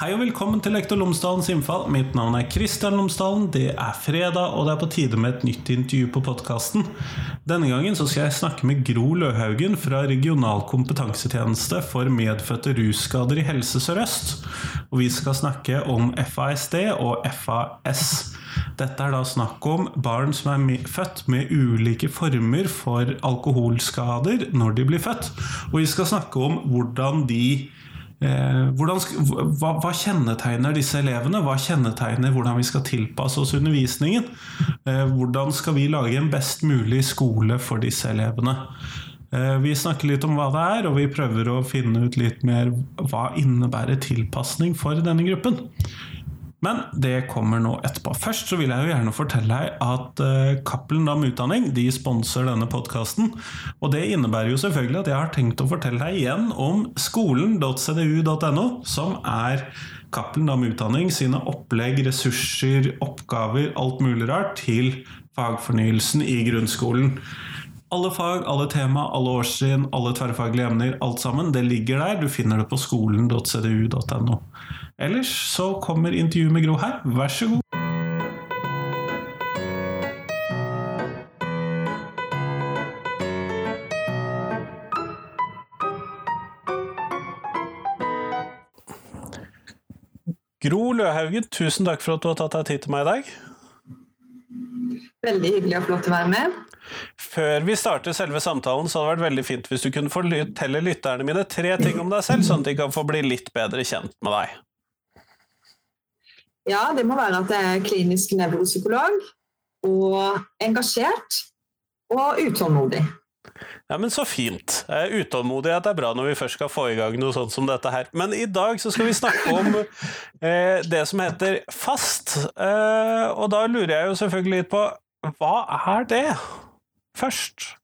Hei og velkommen til Lektor Lomsdalens innfall. Mitt navn er Kristian Lomsdalen. Det er fredag, og det er på tide med et nytt intervju på podkasten. Denne gangen så skal jeg snakke med Gro Løhaugen fra Regional kompetansetjeneste for medfødte russkader i Helse Sør-Øst. Og vi skal snakke om FASD og FAS. Dette er da snakk om barn som er født med ulike former for alkoholskader når de blir født. Og vi skal snakke om hvordan de hvordan, hva, hva, kjennetegner disse elevene? Hva kjennetegner hvordan vi skal tilpasse oss undervisningen? Eh, hvordan skal vi lage en best mulig skole for disse elevene? Eh, vi snakker litt om hva det er, og vi prøver å finne ut litt mer hva innebærer tilpasning for denne gruppen. Men det kommer nå etterpå. Først så vil jeg jo gjerne fortelle deg at uh, Cappelen Dam Utdanning de sponser denne podkasten. Og det innebærer jo selvfølgelig at jeg har tenkt å fortelle deg igjen om skolen.cdu.no, som er Cappelen Dam Utdanning sine opplegg, ressurser, oppgaver, alt mulig rart til fagfornyelsen i grunnskolen. Alle fag, alle tema, alle årstrinn, alle tverrfaglige emner, alt sammen, det ligger der. Du finner det på skolen.cdu.no. Ellers så kommer intervjuet med Gro her. Vær så god. Gro Løhaugen, tusen takk for at du har tatt deg tid til meg i dag. Veldig hyggelig og flott å være med. Før vi starter selve samtalen, så hadde det vært veldig fint hvis du kunne fortelle lytterne mine tre ting om deg selv, sånn at de kan få bli litt bedre kjent med deg. Ja, det må være at jeg er klinisk nevropsykolog og engasjert og utålmodig. Ja, men Så fint. Utålmodighet er bra når vi først skal få i gang noe sånt som dette her. Men i dag så skal vi snakke om eh, det som heter FAST. Eh, og da lurer jeg jo selvfølgelig litt på hva er det? Først.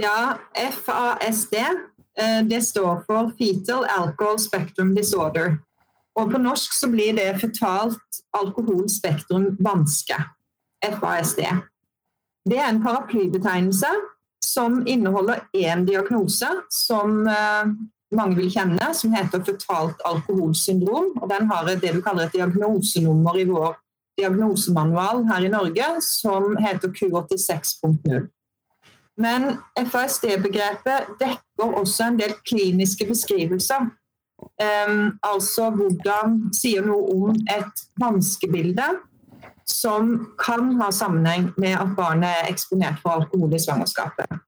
Ja, FASD. Eh, det står for Fetal Alcohol Spectrum Disorder. Og på norsk så blir det fetalt alkoholspektrum vanske. FASD. Det er en paraplybetegnelse som inneholder én diagnose som uh, mange vil kjenne, som heter fetalt alkoholsyndrom. Og den har det vi kaller et diagnosenummer i vår diagnosemanual her i Norge, som heter Q86.0. Men FASD-begrepet dekker også en del kliniske beskrivelser Um, altså hvordan sier noe om et vanskebilde som kan ha sammenheng med at barnet er eksponert for alkohol i svangerskapet.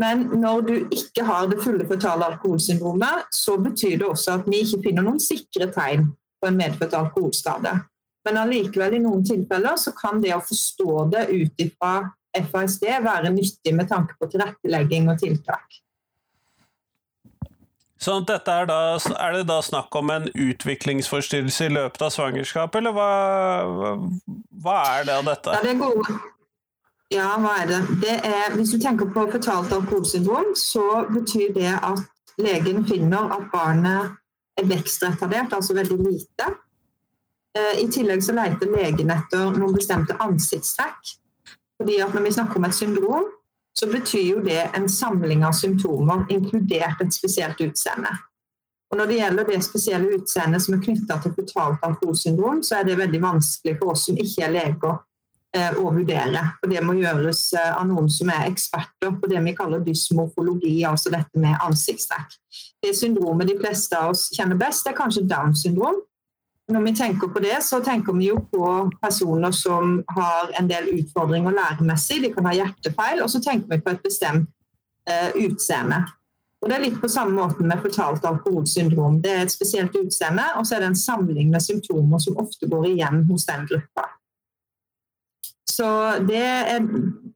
Men når du ikke har det fulle føtale alkoholsyndromet, så betyr det også at vi ikke finner noen sikre tegn på en medfødt alkoholskade. Men allikevel i noen tilfeller så kan det å forstå det ut ifra FASD være nyttig med tanke på tilrettelegging og tiltak. Sånn at dette er, da, er det da snakk om en utviklingsforstyrrelse i løpet av svangerskapet, eller hva, hva er det av dette? Ja, det er gode. Ja, hva er det? det er, hvis du tenker på fetalt alkoholsyndrom, så betyr det at legen finner at barnet er vekstretardert, altså veldig lite. Eh, I tillegg så leter legen etter noen bestemte ansiktstrekk. Fordi at når vi snakker om et syndrom, så betyr jo det en samling av symptomer, inkludert et spesielt utseende. Og Når det gjelder det spesielle utseendet som er knytta til totalt alkoholsyndrom, så er det veldig vanskelig for oss som ikke er leger eh, å vurdere. Og Det må gjøres eh, av noen som er eksperter på det vi kaller dysmorfologi, altså dette med ansiktstrekk. Det syndromet de fleste av oss kjenner best, er kanskje Downs syndrom. Når vi tenker på det, så tenker vi jo på personer som har en del utfordringer læremessig. De kan ha hjertefeil. Og så tenker vi på et bestemt eh, utseende. Og Det er litt på samme måte med fortalt alkoholsyndrom. Det er et spesielt utseende, og så er det en samling med symptomer som ofte går igjen hos den gruppa. Så det er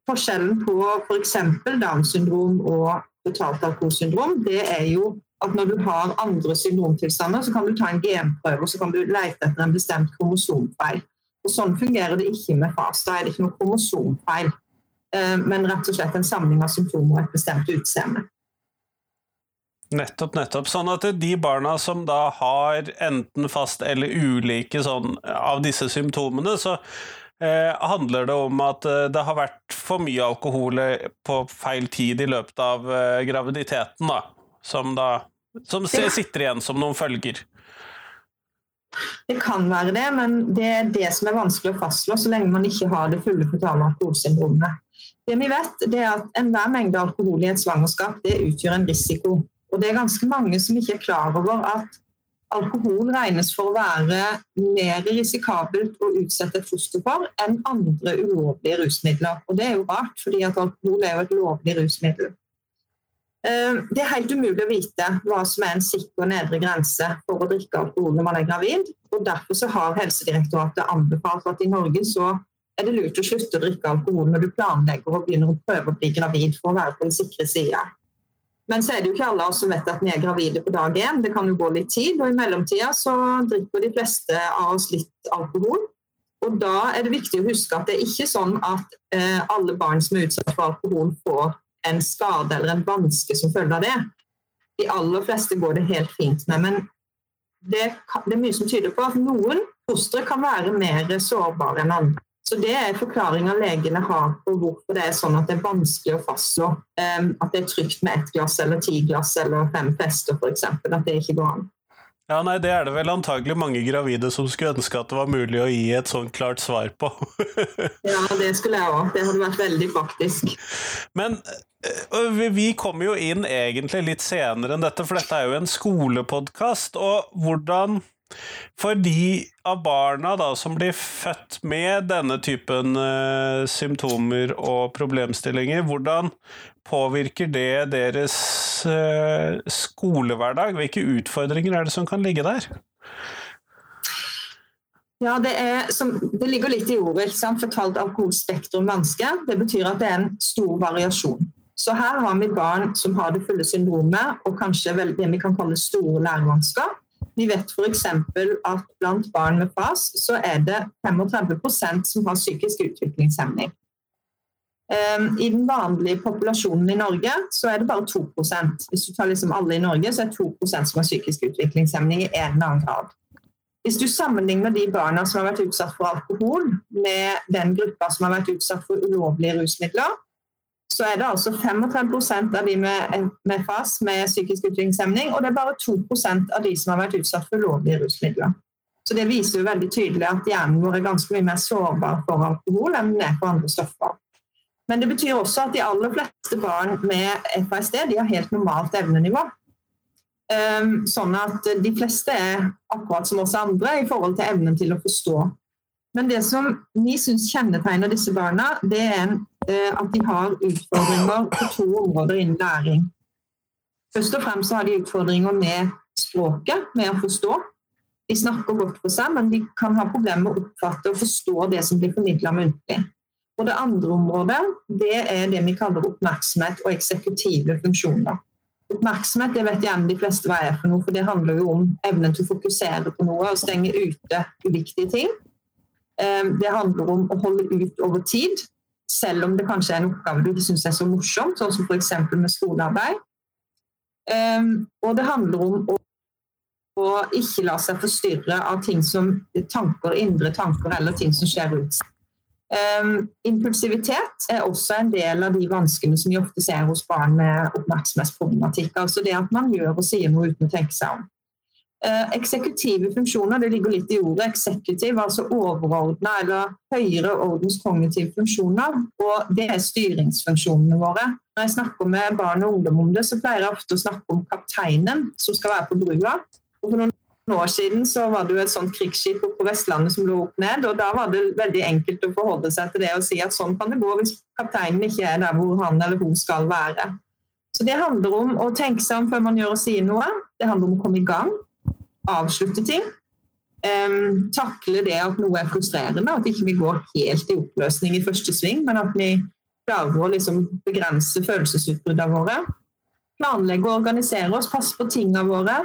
forskjellen på f.eks. For Downs syndrom og fortalt alkoholsyndrom. Det er jo at når du har andre syndromtilstander, så kan du ta en genprøve og så kan du lete etter en bestemt kromosomfeil. Og Sånn fungerer det ikke med FAS. Da er det ikke noe kromosomfeil, eh, men rett og slett en samling av symptomer og et bestemt utseende. Nettopp, nettopp. Sånn at de barna som da har enten fast eller ulike sånn, av disse symptomene, så eh, handler det om at eh, det har vært for mye alkohol på feil tid i løpet av eh, graviditeten, da. Som da som sitter igjen som noen følger. Det kan være det, men det er det som er vanskelig å fastslå så lenge man ikke har det fulle fetale alkoholsyndromet. Det vi vet, det er at enhver mengde alkohol i et svangerskap det utgjør en risiko. Og det er ganske mange som ikke er klar over at alkohol regnes for å være mer risikabelt å utsette et foster for enn andre ulovlige rusmidler. Og det er jo rart, fordi at alkohol er jo et lovlig rusmiddel. Eh, det er helt umulig å vite hva som er en sikker nedre grense for å drikke alkohol når man er gravid. og Derfor har Helsedirektoratet anbefalt at i Norge er det lurt å slutte å drikke alkohol når du planlegger og begynner å prøve å bli gravid for å være på den sikre sida. Men så er det jo ikke alle som vet at vi er gravide på dag én. Det kan jo gå litt tid, og i mellomtida så drikker de fleste av oss litt alkohol. Og da er det viktig å huske at det er ikke sånn at eh, alle barn som er utsatt for alkohol, får en skade eller en vanske som følge av det. De aller fleste går det helt fint med. Men det, det er mye som tyder på at noen fostre kan være mer sårbare enn andre. Så Det er forklaringa legene har på hvorfor det er sånn at det er vanskelig å fastslå um, at det er trygt med ett glass eller ti glass eller fem fester f.eks. At det ikke går an. Ja, nei, Det er det vel antagelig mange gravide som skulle ønske at det var mulig å gi et sånn klart svar på. ja, det skulle jeg òg. Det hadde vært veldig praktisk. Men eh, vi kommer jo inn egentlig litt senere enn dette, for dette er jo en skolepodkast. Og hvordan for de av barna da, som blir født med denne typen uh, symptomer og problemstillinger, hvordan påvirker det deres uh, skolehverdag? Hvilke utfordringer er det som kan ligge der? Ja, det, er, som, det ligger litt i ordet. ikke sant? Fortalt alkoholspektrum vanske. Det betyr at det er en stor variasjon. Så her har vi barn som har det fulle syndromet, og kanskje det vi kan kalle store lærevansker. Vi vet f.eks. at blant barn med FAS så er det 35% som har psykisk utviklingshemning. Ehm, I den vanlige populasjonen i Norge så er det bare 2% Hvis du tar liksom alle i Norge, så er det 2% som har psykisk utviklingshemning i en eller annen grad. Hvis du sammenligner de barna som har vært utsatt for alkohol, med den gruppa som har vært utsatt for ulovlige rusmidler, så er det altså 35% av de med, med FAS med psykisk utviklingshemning, og det er bare 2% av de som har vært utsatt for ulovlige rusmidler. Så Det viser jo veldig tydelig at hjernen vår er ganske mye mer sårbar for alkohol enn den er for andre stoffer. Men det betyr også at de aller fleste barn med FASD de har helt normalt evnenivå. Ehm, sånn at de fleste er akkurat som oss andre i forhold til evnen til å forstå. Men det som vi syns kjennetegner disse barna, det er Eh, at de har utfordringer på to områder innen læring. Først og fremst har de utfordringer med språket, med å forstå. De snakker godt for seg, men de kan ha problemer med å oppfatte og forstå det som blir formidla muntlig. Og det andre området det er det vi kaller oppmerksomhet og eksekutive funksjoner. Oppmerksomhet det vet gjerne de fleste hva er for noe, for det handler jo om evnen til å fokusere på noe og stenge ute uviktige ting. Eh, det handler om å holde ut over tid, selv om det kanskje er en oppgave du ikke syns er så morsomt, sånn som f.eks. med skolearbeid. Um, og det handler om å, ikke la seg forstyrre av ting som tanker, indre tanker eller ting som skjer ut. Um, impulsivitet er også en del av de vanskene som vi ofte ser hos barn med oppmerksomhetsproblematikk. Altså det at man gjør og sier noe uten å tenke seg om. Uh, eksekutive funksjoner, det ligger litt i ordet eksekutiv, altså overordna eller høyere ordens kognitive funksjoner. Og det er styringsfunksjonene våre. Når jeg snakker med barn og ungdom om det, så pleier jeg ofte å snakke om kapteinen som skal være på brua. Og for noen år siden så var det jo et sånt krigsskip på Vestlandet som lå opp ned. og Da var det veldig enkelt å forholde seg til det og si at sånn kan det gå hvis kapteinen ikke er der hvor han eller hun skal være. Så Det handler om å tenke seg om før man gjør og sier noe. Det handler om å komme i gang avslutte ting. Um, takle det at noe er frustrerende, at ikke vi går helt i oppløsning i første sving, men at vi klarer å liksom begrense følelsesutbruddene våre. Planlegge og organisere oss, passe på tingene våre.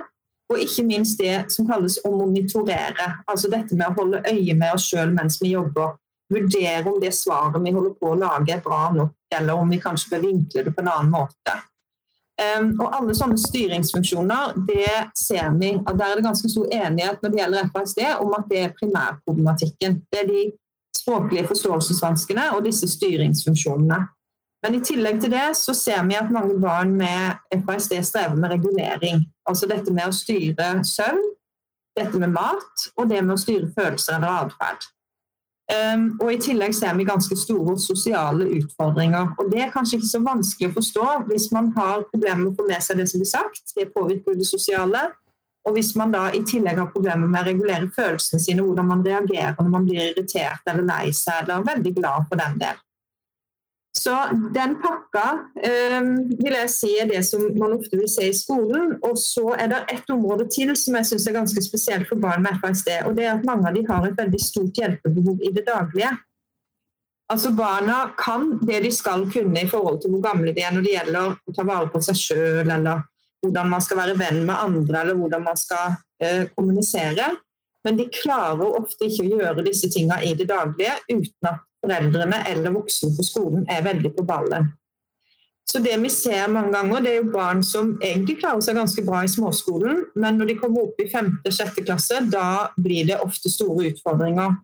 Og ikke minst det som kalles å monitorere. Altså dette med å holde øye med oss sjøl mens vi jobber. Vurdere om det svaret vi holder på å lage er bra nok, eller om vi kanskje bør vinkle det på en annen måte. Um, og alle sånne styringsfunksjoner, det ser vi at der er det ganske stor enighet når det gjelder FASD, om at det er primærproblematikken. Det er de språklige forståelsesvanskene og disse styringsfunksjonene. Men i tillegg til det så ser vi at mange barn med FASD strever med regulering. Altså dette med å styre søvn, dette med mat og det med å styre følelser eller atferd. Um, og I tillegg ser vi ganske store sosiale utfordringer. og Det er kanskje ikke så vanskelig å forstå hvis man har problemer med å få med seg det som blir sagt. Det påvirker det sosiale. Og hvis man da i tillegg har problemer med å regulere følelsene sine, hvordan man reagerer når man blir irritert eller lei seg eller veldig glad for den del. Så den pakka eh, vil jeg si er det som man ofte vil se i skolen. Og så er det ett område til som jeg syns er ganske spesielt for barn med FASD. Og det er at mange av de har et veldig stort hjelpebehov i det daglige. Altså Barna kan det de skal kunne i forhold til hvor gamle de er når det gjelder å ta vare på seg sjøl, eller hvordan man skal være venn med andre, eller hvordan man skal eh, kommunisere. Men de klarer ofte ikke å gjøre disse tingene i det daglige uten at foreldrene eller voksne på skolen er veldig på ballen. Så det vi ser mange ganger, det er jo barn som egentlig klarer seg ganske bra i småskolen, men når de kommer opp i 5.-6. klasse, da blir det ofte store utfordringer.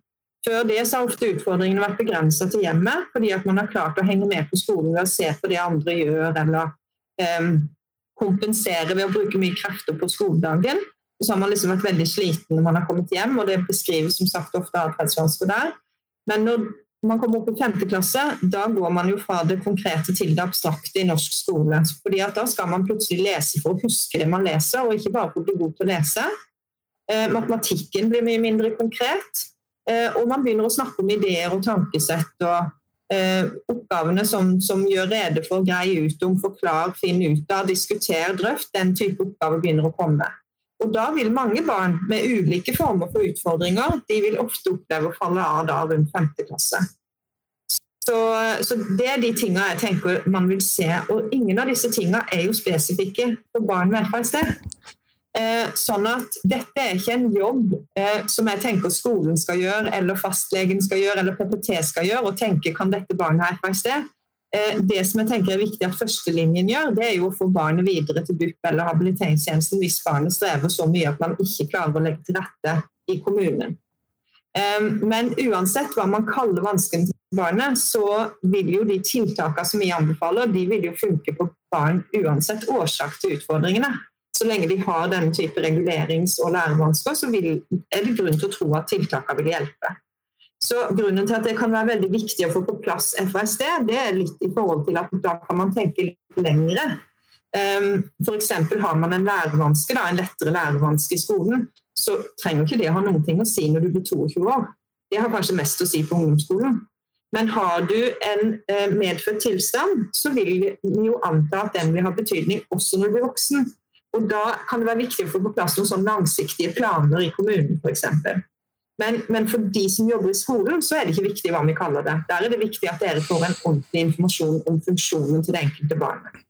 Før det så har ofte utfordringene vært begrensa til hjemmet, fordi at man har klart å henge med på skolen ved å se på det andre gjør, eller um, kompensere ved å bruke mye krefter på skoledagen. Så har man liksom vært veldig sliten når man har kommet hjem, og det beskrives som sagt ofte atferdsvansker der. Men når man kommer opp i femte klasse, da går man jo fra det konkrete til det abstrakte i norsk skole. Fordi at Da skal man plutselig lese for å huske det man leser, og ikke bare for å bli god til å lese. Eh, matematikken blir mye mindre konkret, eh, og man begynner å snakke om ideer og tankesett. og eh, Oppgavene som, som, gjør rede for, grei ut om, forklar, finn ut av, diskuter, drøft, den type oppgaver begynner å komme. Og da vil mange barn med ulike former for utfordringer de vil ofte oppleve å falle av da rundt 5. klasse. Så, så, Det er de tingene jeg tenker man vil se. Og ingen av disse tingene er jo spesifikke for barn med FSD. Eh, sånn at dette er ikke en jobb eh, som jeg tenker skolen skal gjøre, eller fastlegen skal gjøre, eller PPT skal gjøre, og tenke kan dette barnet ha FASD. Eh, det som jeg tenker er viktig at førstelinjen gjør, det er jo å få barnet videre til BUP eller habiliteringstjenesten hvis barnet strever så mye at man ikke klarer å legge til rette i kommunen. Eh, men uansett hva man kaller vanskene til barnet, så vil jo de tiltakene som vi anbefaler, de vil jo funke på barn uansett årsak til utfordringene. Så lenge de har denne type regulerings- og lærevansker, så vil, er det grunn til å tro at tiltakene vil hjelpe. Så Grunnen til at det kan være veldig viktig å få på plass FASD, det er litt i forhold til at da kan man tenke litt lengre. Um, F.eks. har man en lærevanske, en lettere lærevanske i skolen, så trenger ikke det å ha noen ting å si når du blir 22 år. Det har kanskje mest å si på ungdomsskolen. Men har du en eh, medfødt tilstand, så vil vi jo anta at den vil ha betydning også når du blir voksen. Og Da kan det være viktig å få på plass noen sånn langsiktige planer i kommunen f.eks. Men, men, for de som jobber i skolen, så er det ikke viktig hva vi kaller det. Der er det viktig at dere får en ordentlig informasjon om funksjonen til det enkelte barnet.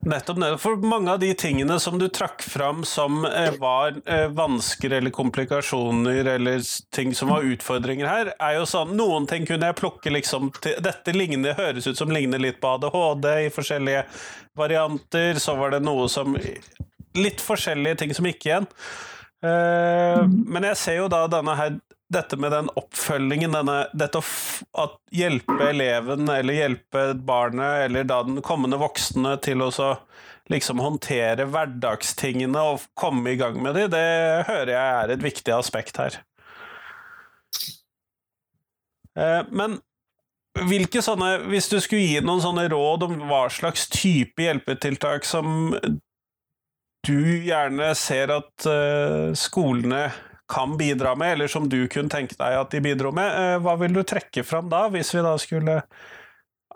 Nettopp det. For mange av de tingene som du trakk fram som eh, var eh, vansker eller komplikasjoner eller ting som var utfordringer her, er jo sånn Noen ting kunne jeg plukke liksom til, Dette ligner, høres ut som ligner litt på ADHD i forskjellige varianter. Så var det noe som Litt forskjellige ting som gikk igjen. Uh, men jeg ser jo da denne her dette med den oppfølgingen, denne, dette å hjelpe eleven eller hjelpe barnet eller da den kommende voksne til å liksom håndtere hverdagstingene og komme i gang med dem, det hører jeg er et viktig aspekt her. Uh, men hvilke sånne, hvis du skulle gi noen sånne råd om hva slags type hjelpetiltak som du gjerne ser at uh, skolene kan bidra med, eller som du kunne tenke deg at de bidro med, uh, hva vil du trekke fram da, hvis vi da skulle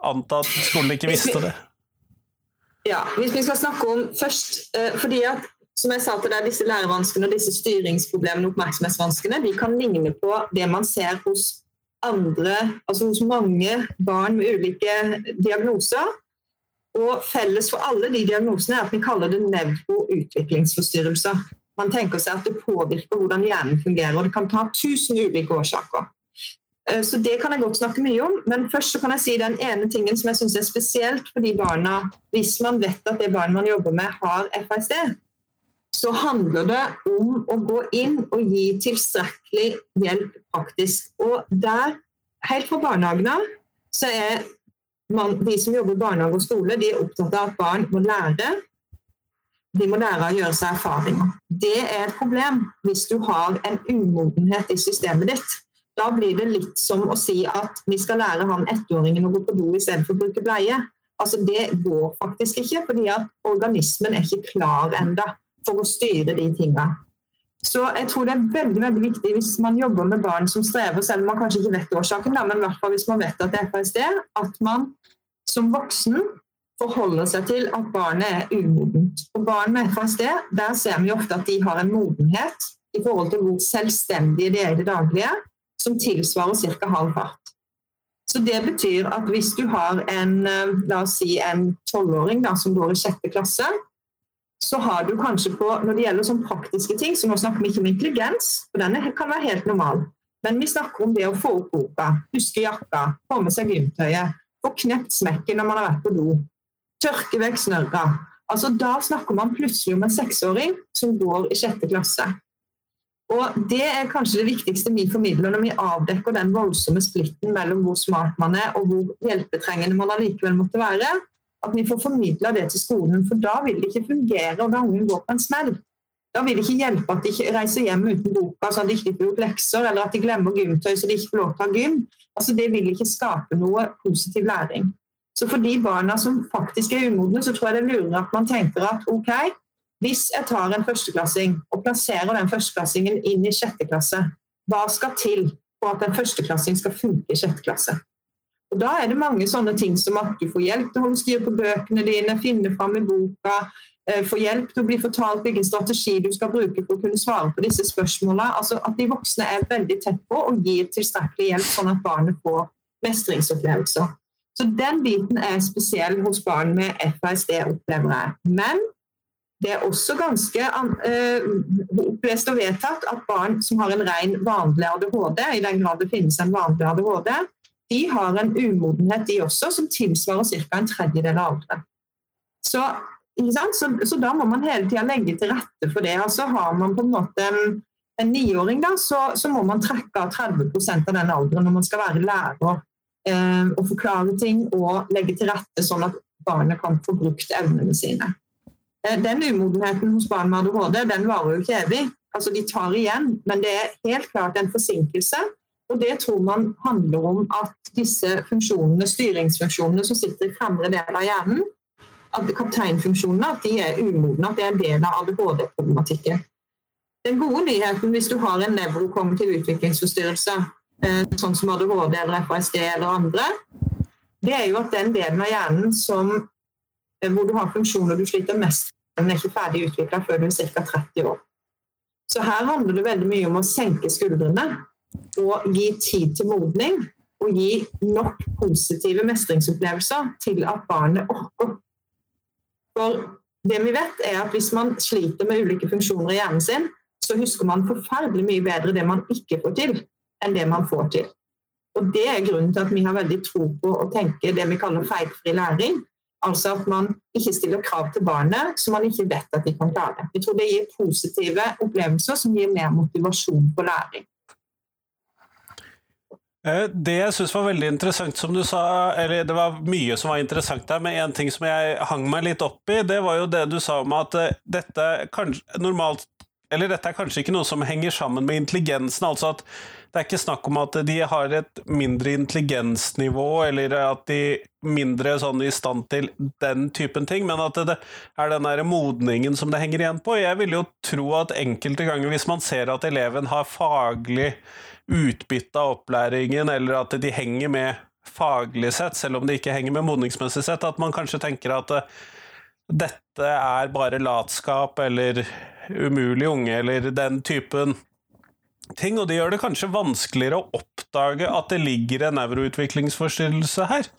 anta at skolen ikke visste det? Ja, hvis vi skal snakke om først uh, fordi at som jeg sa til deg, disse lærevanskene og disse styringsproblemene og oppmerksomhetsvanskene de kan ligne på det man ser hos andre, altså hos mange barn med ulike diagnoser. Og felles for alle de diagnosene er at vi kaller det nevroutviklingsforstyrrelser. Man tenker seg at det påvirker hvordan hjernen fungerer, og det kan ta tusen ulike årsaker. Eh, så det kan jeg godt snakke mye om, men først så kan jeg si den ene tingen som jeg syns er spesielt for de barna, hvis man vet at det barnet man jobber med, har FSD, så handler det om å gå inn og gi tilstrekkelig hjelp praktisk. Og der, helt fra barnehagen av, så er man, de som jobber i barnehage og skole, de er opptatt av at barn må lære. de må lære å gjøre seg erfaringer. Det er et problem hvis du har en umodenhet i systemet ditt. Da blir det litt som å si at vi skal lære han ettåringen å gå på do istedenfor å bruke bleie. Altså Det går faktisk ikke, fordi at organismen er ikke klar enda for å styre de tingene. Så jeg tror det er veldig veldig viktig hvis man jobber med barn som strever, selv om man kanskje ikke vet årsaken, men i hvert fall hvis man vet at det er FSD, at man som voksen forholder seg til at barnet er umodent. Og barn med FSD, der ser vi ofte at de har en modenhet i forhold til hvor selvstendige de er i det daglige, som tilsvarer ca. halv fart. Så det betyr at hvis du har en eh, la oss si en tolvåring som går i sjette klasse, så har du kanskje på Når det gjelder sånn praktiske ting, så nå snakker vi ikke om intelligens, for denne kan være helt normal. Men vi snakker om det å få opp boka, huske jakka, få med seg gymtøyet, få knept smekken når man har vært på do, tørke vekk snørra. Altså, da snakker man plutselig om en seksåring som går i sjette klasse. Og Det er kanskje det viktigste vi formidler når vi avdekker den voldsomme splitten mellom hvor smart man er og hvor hjelpetrengende man allikevel måtte være. At vi får formidla det til skolen, for da vil det ikke fungere og da ungen går på en smell. Da vil det ikke hjelpe at de ikke reiser hjem uten boka så de ikke får gjort lekser, eller at de glemmer gymtøy så de ikke får lov til å ha gym. Altså, det vil ikke skape noe positiv læring. Så for de barna som faktisk er umodne, så tror jeg det er lurere at man tenker at ok, hvis jeg tar en førsteklassing og plasserer den førsteklassingen inn i sjette klasse, hva skal til for at en førsteklassing skal funke i sjette klasse? Og Da er det mange sånne ting som at du får hjelp til å holde styr på bøkene dine, finne fram i boka, eh, få hjelp til å bli fortalt hvilken strategi du skal bruke for å kunne svare på disse spørsmålene. Altså At de voksne er veldig tett på og gir tilstrekkelig hjelp, sånn at barnet får mestringsopplevelser. Så den biten er spesiell hos barn med FASD, opplever jeg. Men det er også ganske uh, opplest og vedtatt at barn som har en ren vanlig ADHD, i den grad det finnes en vanlig ADHD, de har en umodenhet, de også, som tilsvarer ca. en tredjedel av alderen. Så, så, så, da må man hele tida legge til rette for det. Altså Har man på en måte en, en niåring, da, så, så, må man trekke av 30 av den alderen når man skal være lærer eh, og forklare ting og legge til rette sånn at barnet kan få brukt evnene sine. Eh, den umodenheten hos barn med ADHD den varer jo ikke evig. Altså, De tar igjen, men det er helt klart en forsinkelse. Og det tror man handler om at disse funksjonene, styringsfunksjonene som sitter i fremre del av hjernen, at kapteinfunksjonene at de er umodne, at det er en del av ADHD-problematikken. Den gode nyheten hvis du har en nevrokognitiv utviklingsforstyrrelse, eh, sånn som ADHD eller FASD eller andre, det er jo at den delen av hjernen som Eh, hvor du har funksjoner du sliter mest med, er ikke ferdig utvikla før du er ca. 30 år. Så her handler det veldig mye om å senke skuldrene og gi tid til modning. Og gi nok positive mestringsopplevelser til at barnet orker. For det vi vet, er at hvis man sliter med ulike funksjoner i hjernen sin, så husker man forferdelig mye bedre det man ikke får til, enn det man får til. Og Det er grunnen til at vi har veldig tro på å tenke det vi kaller feilfri læring. Altså at man ikke stiller krav til barnet som man ikke vet at de kan klare. Jeg tror det gir positive opplevelser som gir mer motivasjon på læring. Eh, det jeg syns var veldig interessant, som du sa, eller det var mye som var interessant der, men en ting som jeg hang meg litt opp i, det var jo det du sa om at eh, dette kanskje normalt Eller dette er kanskje ikke noe som henger sammen med intelligensen, altså at det er ikke snakk om at de har et mindre intelligensnivå, eller at de er mindre sånn i stand til den typen ting, men at det er den der modningen som det henger igjen på. Jeg vil jo tro at enkelte ganger, hvis man ser at eleven har faglig utbytte av opplæringen, eller at de henger med faglig sett, selv om de ikke henger med modningsmessig sett, at man kanskje tenker at eh, dette er bare latskap eller umulig unge, eller den typen ting, og det gjør det kanskje vanskeligere å oppdage at det ligger en nevroutviklingsforstyrrelse her.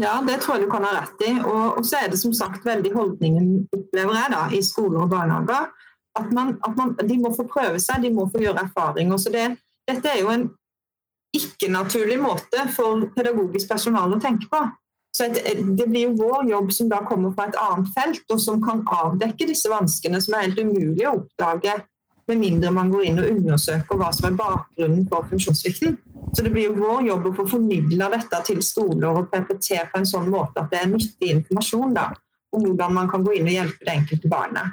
Ja, det tror jeg du kan ha rett i. Og, så er det som sagt veldig holdningen, opplever jeg, da, i skoler og barnehager. At, man, at man, de må få prøve seg, de må få gjøre erfaringer. Så det, dette er jo en ikke-naturlig måte for pedagogisk personale å tenke på. Så Det blir jo vår jobb som da kommer fra et annet felt, og som kan avdekke disse vanskene som er helt umulig å oppdage med mindre man går inn og undersøker hva som er bakgrunnen for funksjonssvikten. Så det blir jo vår jobb å få formidla dette til skoler og PPT på en sånn måte at det er nyttig informasjon. da. om hvordan man kan gå inn og hjelpe det enkelte barnet.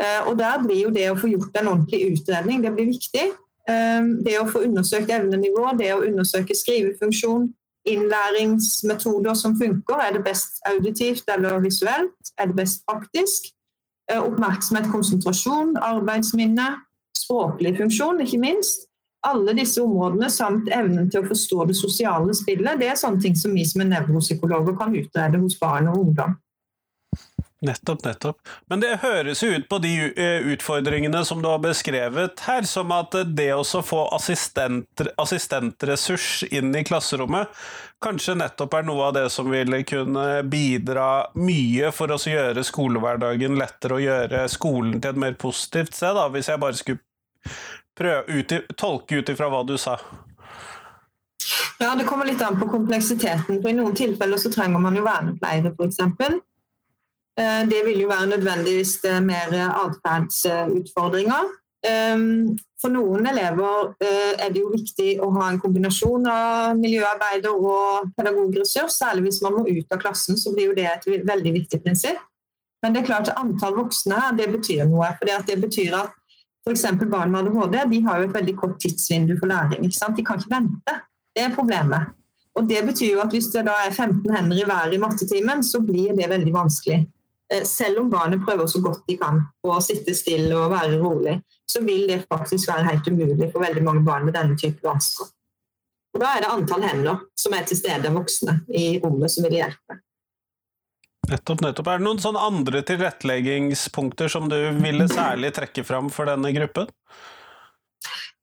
Eh, og Der blir jo det å få gjort en ordentlig utredning det blir viktig. Eh, det å få undersøkt evnenivå, det å undersøke skrivefunksjon, innlæringsmetoder som funker. Er det best auditivt eller visuelt? Er det best praktisk? Eh, oppmerksomhet, konsentrasjon, arbeidsminne, språklig funksjon, ikke minst. Alle disse områdene samt evnen til å forstå det sosiale spillet, det er sånne ting som vi som er nevropsykologer kan utrede hos barn og ungdom. Nettopp, nettopp. Men det høres jo ut på de eh, utfordringene som du har beskrevet her, som at det å få assistent, assistentressurs inn i klasserommet kanskje nettopp er noe av det som ville kunne bidra mye for å gjøre skolehverdagen lettere og gjøre skolen til et mer positivt sted, da, hvis jeg bare skulle prøve ut, tolke ut ifra hva du sa. Ja, Det kommer litt an på kompleksiteten. for I noen tilfeller så trenger man jo vernepleiere, f.eks. Eh, det vil jo være nødvendigvis mer atferdsutfordringer. Ehm, for noen elever eh, er det jo viktig å ha en kombinasjon av miljøarbeider og pedagogressurs. Særlig hvis man må ut av klassen, så blir jo det et veldig viktig prinsipp. Men det er klart at antall voksne her, det betyr noe. For det betyr at f.eks. barn med ADHD de har jo et veldig kort tidsvindu for læring. De kan ikke vente. Det er problemet. Og det betyr jo at Hvis det da er 15 hender i været i mattetimen, så blir det veldig vanskelig. Eh, selv om barnet prøver så godt de kan å sitte stille og være rolig, så vil det faktisk være helt umulig for veldig mange barn med denne type vansker. Og Da er det antall hender som er til stede, voksne, i rommet som vil hjelpe. Nettopp, nettopp. Er det noen sånne andre tilretteleggingspunkter som du ville særlig trekke fram for denne gruppen?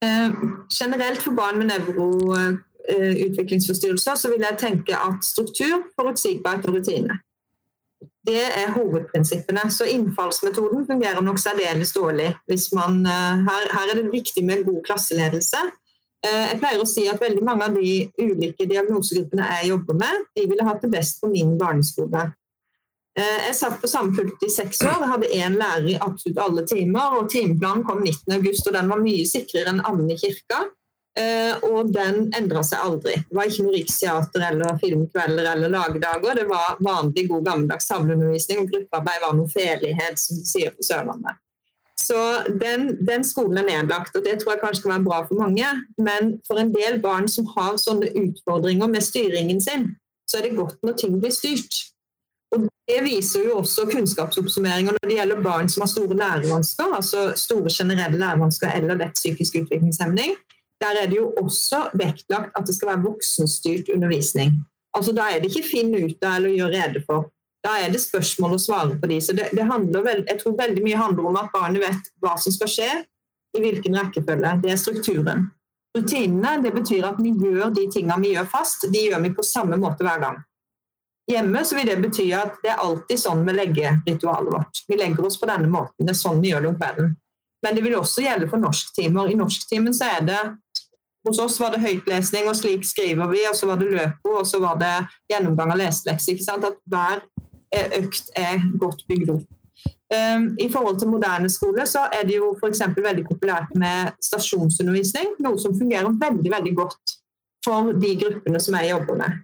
Eh, generelt for barn med nevroutviklingsforstyrrelser så vil jeg tenke at struktur, forutsigbarhet og rutine. Det er hovedprinsippene. Så innfallsmetoden fungerer nok særdeles dårlig. Man, eh, her, her, er det viktig med god klasseledelse. Eh, jeg pleier å si at veldig mange av de ulike diagnosegruppene jeg jobber med, de ville hatt det best på min barneskole. Eh, jeg satt på samme pult i seks år. Jeg hadde én lærer i absolutt alle timer. og Timeplanen kom 19.8, og den var mye sikrere enn Anne i kirka. Uh, og den endra seg aldri. Det var ikke noe Riksteater eller filmkvelder eller lagdager. Det var vanlig god gammeldags samleundervisning, og gruppearbeid var noe felighet, som de sier på Sørlandet. Så den, den, skolen er nedlagt, og det tror jeg kanskje kan være bra for mange. Men for en del barn som har sånne utfordringer med styringen sin, så er det godt når ting blir styrt. Og Det viser jo også kunnskapsoppsummeringer når det gjelder barn som har store lærevansker, altså store generelle lærevansker eller lett psykisk utviklingshemning der er det jo også vektlagt at det skal være voksenstyrt undervisning. Altså Da er det ikke finn ut av eller gjør rede for. Da er det spørsmål å svare på de. Så det, det veld, jeg tror veldig mye handler om at barnet vet hva som skal skje, i hvilken rekkefølge. Det er strukturen. Rutinene det betyr at vi gjør de tingene vi gjør fast, de gjør vi på samme måte hver gang. Hjemme så vil det bety at det er alltid sånn vi legger ritualet vårt. Vi legger oss på denne måten. Det er sånn vi gjør det om kvelden. Men det vil også gjelde for norsktimer. I norsktimen så er det hos oss var det høytlesning, og slik skriver vi. Og så var det løpo, og så var det gjennomgang av leselekser. At hver eh, økt er godt bygd opp. Um, I forhold til moderne skole så er det jo f.eks. veldig populært med stasjonsundervisning. Noe som fungerer veldig veldig godt for de gruppene som jeg jobber med.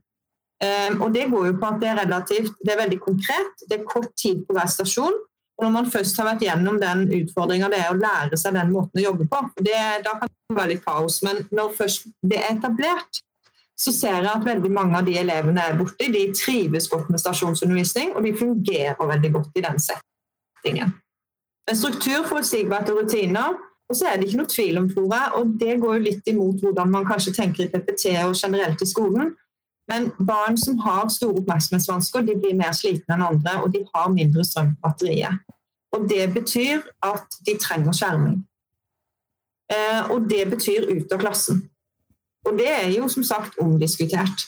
Um, og Det går jo på at det er relativt, det er veldig konkret. Det er kort tid på hver stasjon. Når man først har vært gjennom den utfordringa det er å lære seg den måten å jobbe på, det, da kan det være litt kaos. Men når først det er etablert, så ser jeg at veldig mange av de elevene er borte. De trives godt med stasjonsundervisning, og de fungerer veldig godt i den settingen. En struktur, forutsigbarhet og rutiner. Og så er det ikke noe tvil om, tror jeg, og det går jo litt imot hvordan man kanskje tenker i PPT og generelt i skolen. Men barn som har store oppmerksomhetsvansker, de blir mer slitne enn andre, og de har mindre strøm på batteriet. Og det betyr at de trenger skjerming. Eh, og det betyr ut av klassen. Og det er jo som sagt omdiskutert.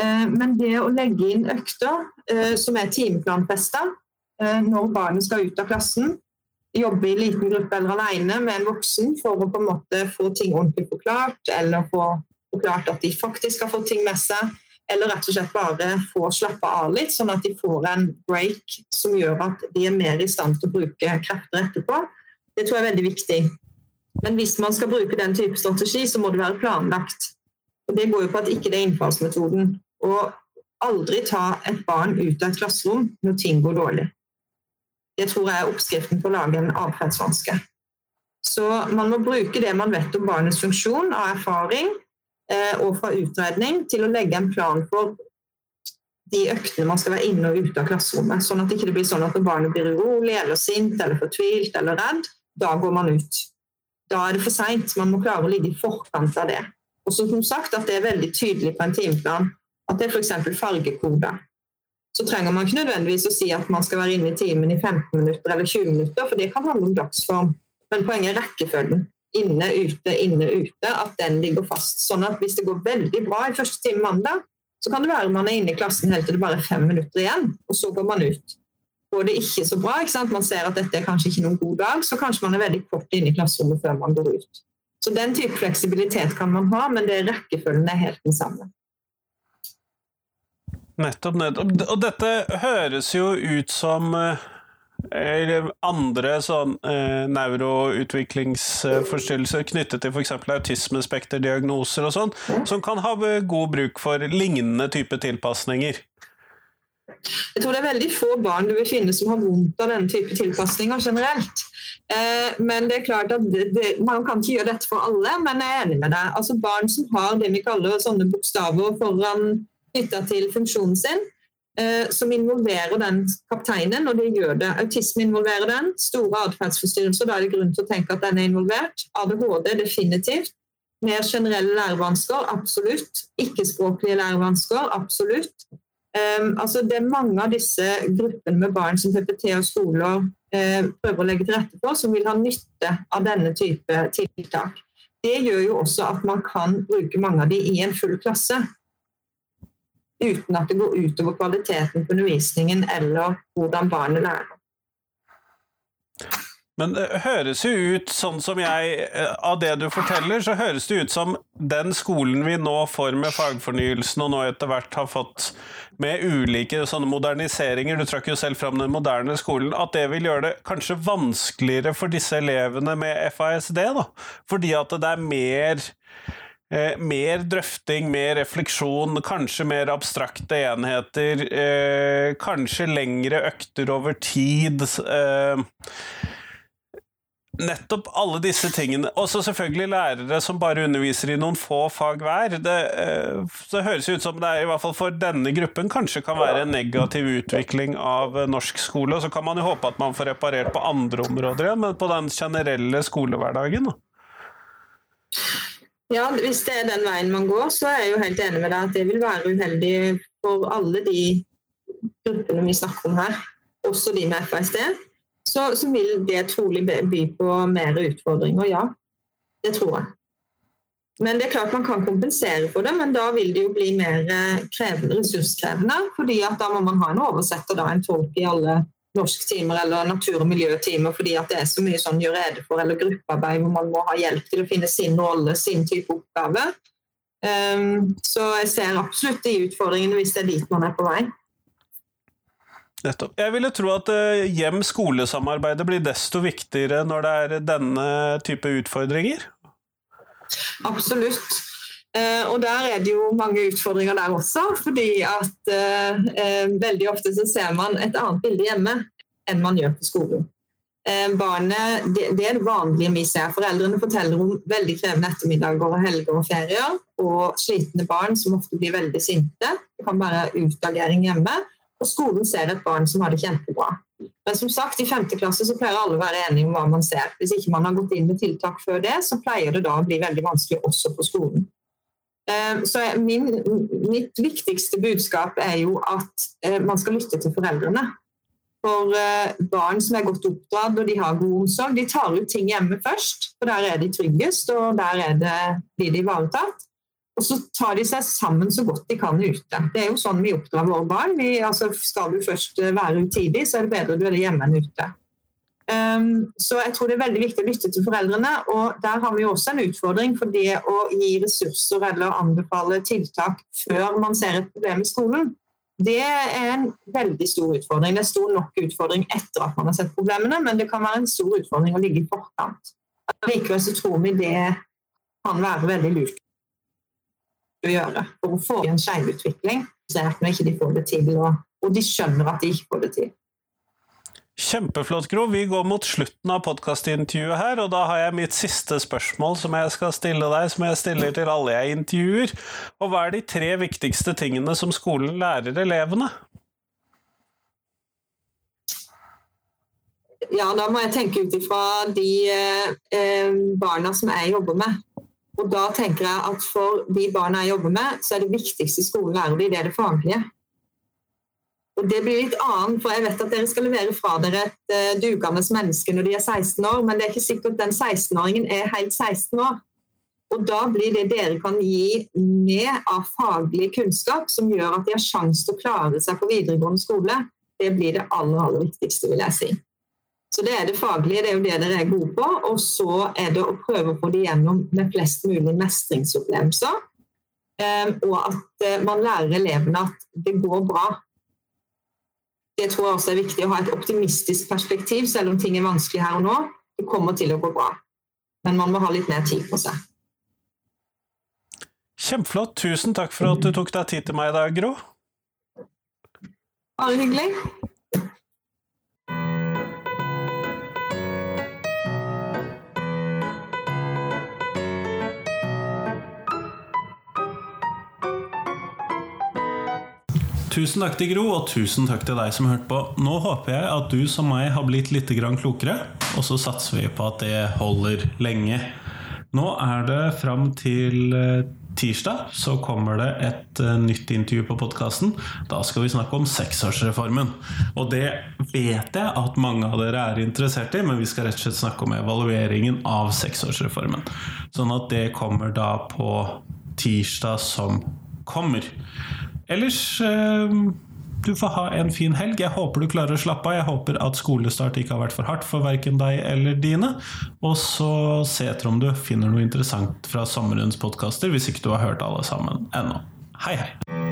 Eh, men det å legge inn økter eh, som er timeplanfesta når barnet skal ut av klassen, jobbe i liten gruppe eller alene med en voksen for å på en måte få ting ordentlig forklart, eller få forklart at de faktisk har fått ting med seg, eller rett og slett bare få slappe av litt, sånn at de får en break som gjør at de er mer i stand til å bruke krefter etterpå. Det tror jeg er veldig viktig. Men hvis man skal bruke den type strategi, så må det være planlagt. Og Det går jo på at ikke det er innfallsmetoden. Og aldri ta et barn ut av et klasserom når ting går dårlig. Det tror jeg er oppskriften på å lage en atferdsvanske. Så man må bruke det man vet om barnets funksjon av erfaring og fra utredning, til å legge en plan for de øktene man skal være inne og ute av klasserommet. Sånn at det ikke blir sånn at barnet blir urolig eller sint eller fortvilt eller redd, da går man ut. Da er det for seint. Man må klare å ligge i forkant av det. Og som sagt at det er veldig tydelig på en timeplan at det er f.eks. fargekode. Så trenger man ikke nødvendigvis å si at man skal være inne i timen i 15 minutter eller 20 minutter, for det kan handle om dagsform. Men poenget er rekkefølgen. Inne, ute, inne, ute. At den ligger fast. Sånn at hvis det går veldig bra i første time mandag, så kan det være man er inne i klassen helt til det bare er fem minutter igjen, og så går man ut. Går det ikke så bra, ikke man ser at dette er kanskje ikke noen god dag, så kanskje man er veldig kort inne i klasserommet før man går ut. Så den type fleksibilitet kan man ha, men det rekkefølgen er helt den samme. Nettopp, nettopp. Og dette høres jo ut som eller andre sånn eh, neuroutviklingsforstyrrelser knyttet til f.eks. autismespekterdiagnoser og sånn, som kan ha god bruk for lignende type tilpasninger. Jeg tror det er veldig få barn du vil finne som har vondt av denne type tilpasninger generelt. Eh, men det er klart at det, det, Man kan ikke gjøre dette for alle, men jeg er enig med deg. Altså Barn som har det vi kaller sånne bokstaver foran knytta til funksjonen sin, Eh, som involverer den kapteinen, og det gjør det. Autisme involverer den. Store atferdsforstyrrelser, da er det grunn til å tenke at den er involvert. ADHD definitivt. Mer generelle lærevansker, absolutt. Ikke-språklige lærevansker, absolutt. Um, altså det er mange av disse gruppene med barn som PPT og skoler uh, prøver å legge til rette for, som vil ha nytte av denne type tiltak. Det gjør jo også at man kan bruke mange av de i en full klasse uten at det går utover kvaliteten på undervisningen eller hvordan barnet lærer. Men det høres jo ut, sånn som jeg eh, Av det du forteller, så høres det ut som den skolen vi nå får med fagfornyelsen, og nå etter hvert har fått med ulike sånne moderniseringer, du trakk jo selv fram den moderne skolen, at det vil gjøre det kanskje vanskeligere for disse elevene med FASD, da? Fordi at det er mer Eh, mer drøfting, mer refleksjon, kanskje mer abstrakte enheter. Eh, kanskje lengre økter over tid. Eh, nettopp alle disse tingene. Og så selvfølgelig lærere som bare underviser i noen få fag hver. Det, eh, så høres ut som det er, i hvert fall for denne gruppen kanskje kan være en negativ utvikling av norsk skole. Og så kan man jo håpe at man får reparert på andre områder igjen, men på den generelle skolehverdagen. Ja, Hvis det er den veien man går, så er jeg jo helt enig med deg at det vil være uheldig for alle de gruppene vi snakker om her, også de med FSD. Så, så vil det trolig by på mer utfordringer, ja. Det tror jeg. Men det er klart man kan kompensere for det, men da vil det jo bli mer eh, krevende, ressurskrevende. fordi at da må man ha en oversetter, da, en tolk i alle norsktimer eller natur- og miljøtimer fordi at det er så mye sånn gjør rede for eller gruppearbeid hvor man må ha hjelp til å finne sin rolle, sin type oppgave. Um, så jeg ser absolutt de utfordringene hvis det er dit man er på vei. Nettopp. Jeg ville tro at uh, hjem-skole-samarbeidet blir desto viktigere når det er denne type utfordringer? Absolutt. Uh, og der er det jo mange utfordringer der også. fordi at uh, uh, veldig ofte så ser man et annet bilde hjemme enn man gjør på skolen. barnet, det, det, er det vanlige vi ser. Foreldrene forteller om veldig krevende ettermiddager og helger og ferier. Og slitne barn som ofte blir veldig sinte. Det kan være utagering hjemme. Og skolen ser et barn som har det kjempebra. Men som sagt, i femte klasse så pleier alle å være enige om hva man ser. Hvis ikke man har gått inn med tiltak før det, så pleier det da å bli veldig vanskelig også på skolen. Eh, så min, mitt viktigste budskap er jo at eh, man skal lytte til foreldrene. For eh, barn som er godt oppdratt og de har god omsorg, de tar ut ting hjemme først. For der er de tryggest, og der det, blir de ivaretatt. Og så tar de seg sammen så godt de kan ute. Det er jo sånn vi oppdrar våre barn. Vi, altså, skal du først være utidig, så er det bedre du er hjemme enn ute. Um, så jeg tror det er veldig viktig å lytte til foreldrene. Og der har vi også en utfordring for det å gi ressurser eller anbefale tiltak før man ser et problem i skolen. Det er en veldig stor utfordring. Det er stor nok utfordring etter at man har sett problemene, men det kan være en stor utfordring å ligge i forkant. Likevel så tror vi det kan være veldig lurt. å gjøre for å få en skjevutvikling. Så er det ikke de får det til, og de skjønner at de ikke får det til. Kjempeflott, Gro. Vi går mot slutten av podkastintervjuet her, og da har jeg mitt siste spørsmål som jeg skal stille deg, som jeg stiller til alle jeg intervjuer. Og hva er de tre viktigste tingene som skolen lærer elevene? Ja, da må jeg tenke ut ifra de eh, barna som jeg jobber med. Og da tenker jeg at for de barna jeg jobber med, så er det viktigste skolen lærer de, det er det faglige. Det blir litt annet, for jeg vet at dere skal levere fra dere et uh, dugende menneske når de er 16 år, men det er ikke sikkert den 16-åringen er helt 16 år. Og Da blir det dere kan gi med av faglig kunnskap som gjør at de har sjanse til å klare seg på videregående skole, det blir det aller, aller viktigste, vil jeg si. Så det er det faglige, det er jo det dere er gode på. Og så er det å prøve å få det gjennom med flest mulig mestringsopplevelser. Um, og at uh, man lærer elevene at det går bra det tror jeg også er viktig å ha et optimistisk perspektiv, selv om ting er vanskelig her og nå. Det kommer til å gå bra. Men man må ha litt mer tid på seg. Kjempeflott. Tusen takk for at du tok deg tid til meg i dag, Gro. Bare hyggelig. Tusen takk til Gro, og tusen takk til deg som hørte på. Nå håper jeg at du som meg har blitt litt klokere, og så satser vi på at det holder lenge. Nå er det fram til eh, tirsdag så kommer det et eh, nytt intervju på podkasten. Da skal vi snakke om seksårsreformen. Og det vet jeg at mange av dere er interessert i, men vi skal rett og slett snakke om evalueringen av seksårsreformen. Sånn at det kommer da på tirsdag som kommer. Ellers eh, du får ha en fin helg. Jeg håper du klarer å slappe av. Jeg håper at skolestart ikke har vært for hardt for verken deg eller dine. Og så se etter om du finner noe interessant fra sommerens podkaster, hvis ikke du har hørt alle sammen ennå. Hei, hei!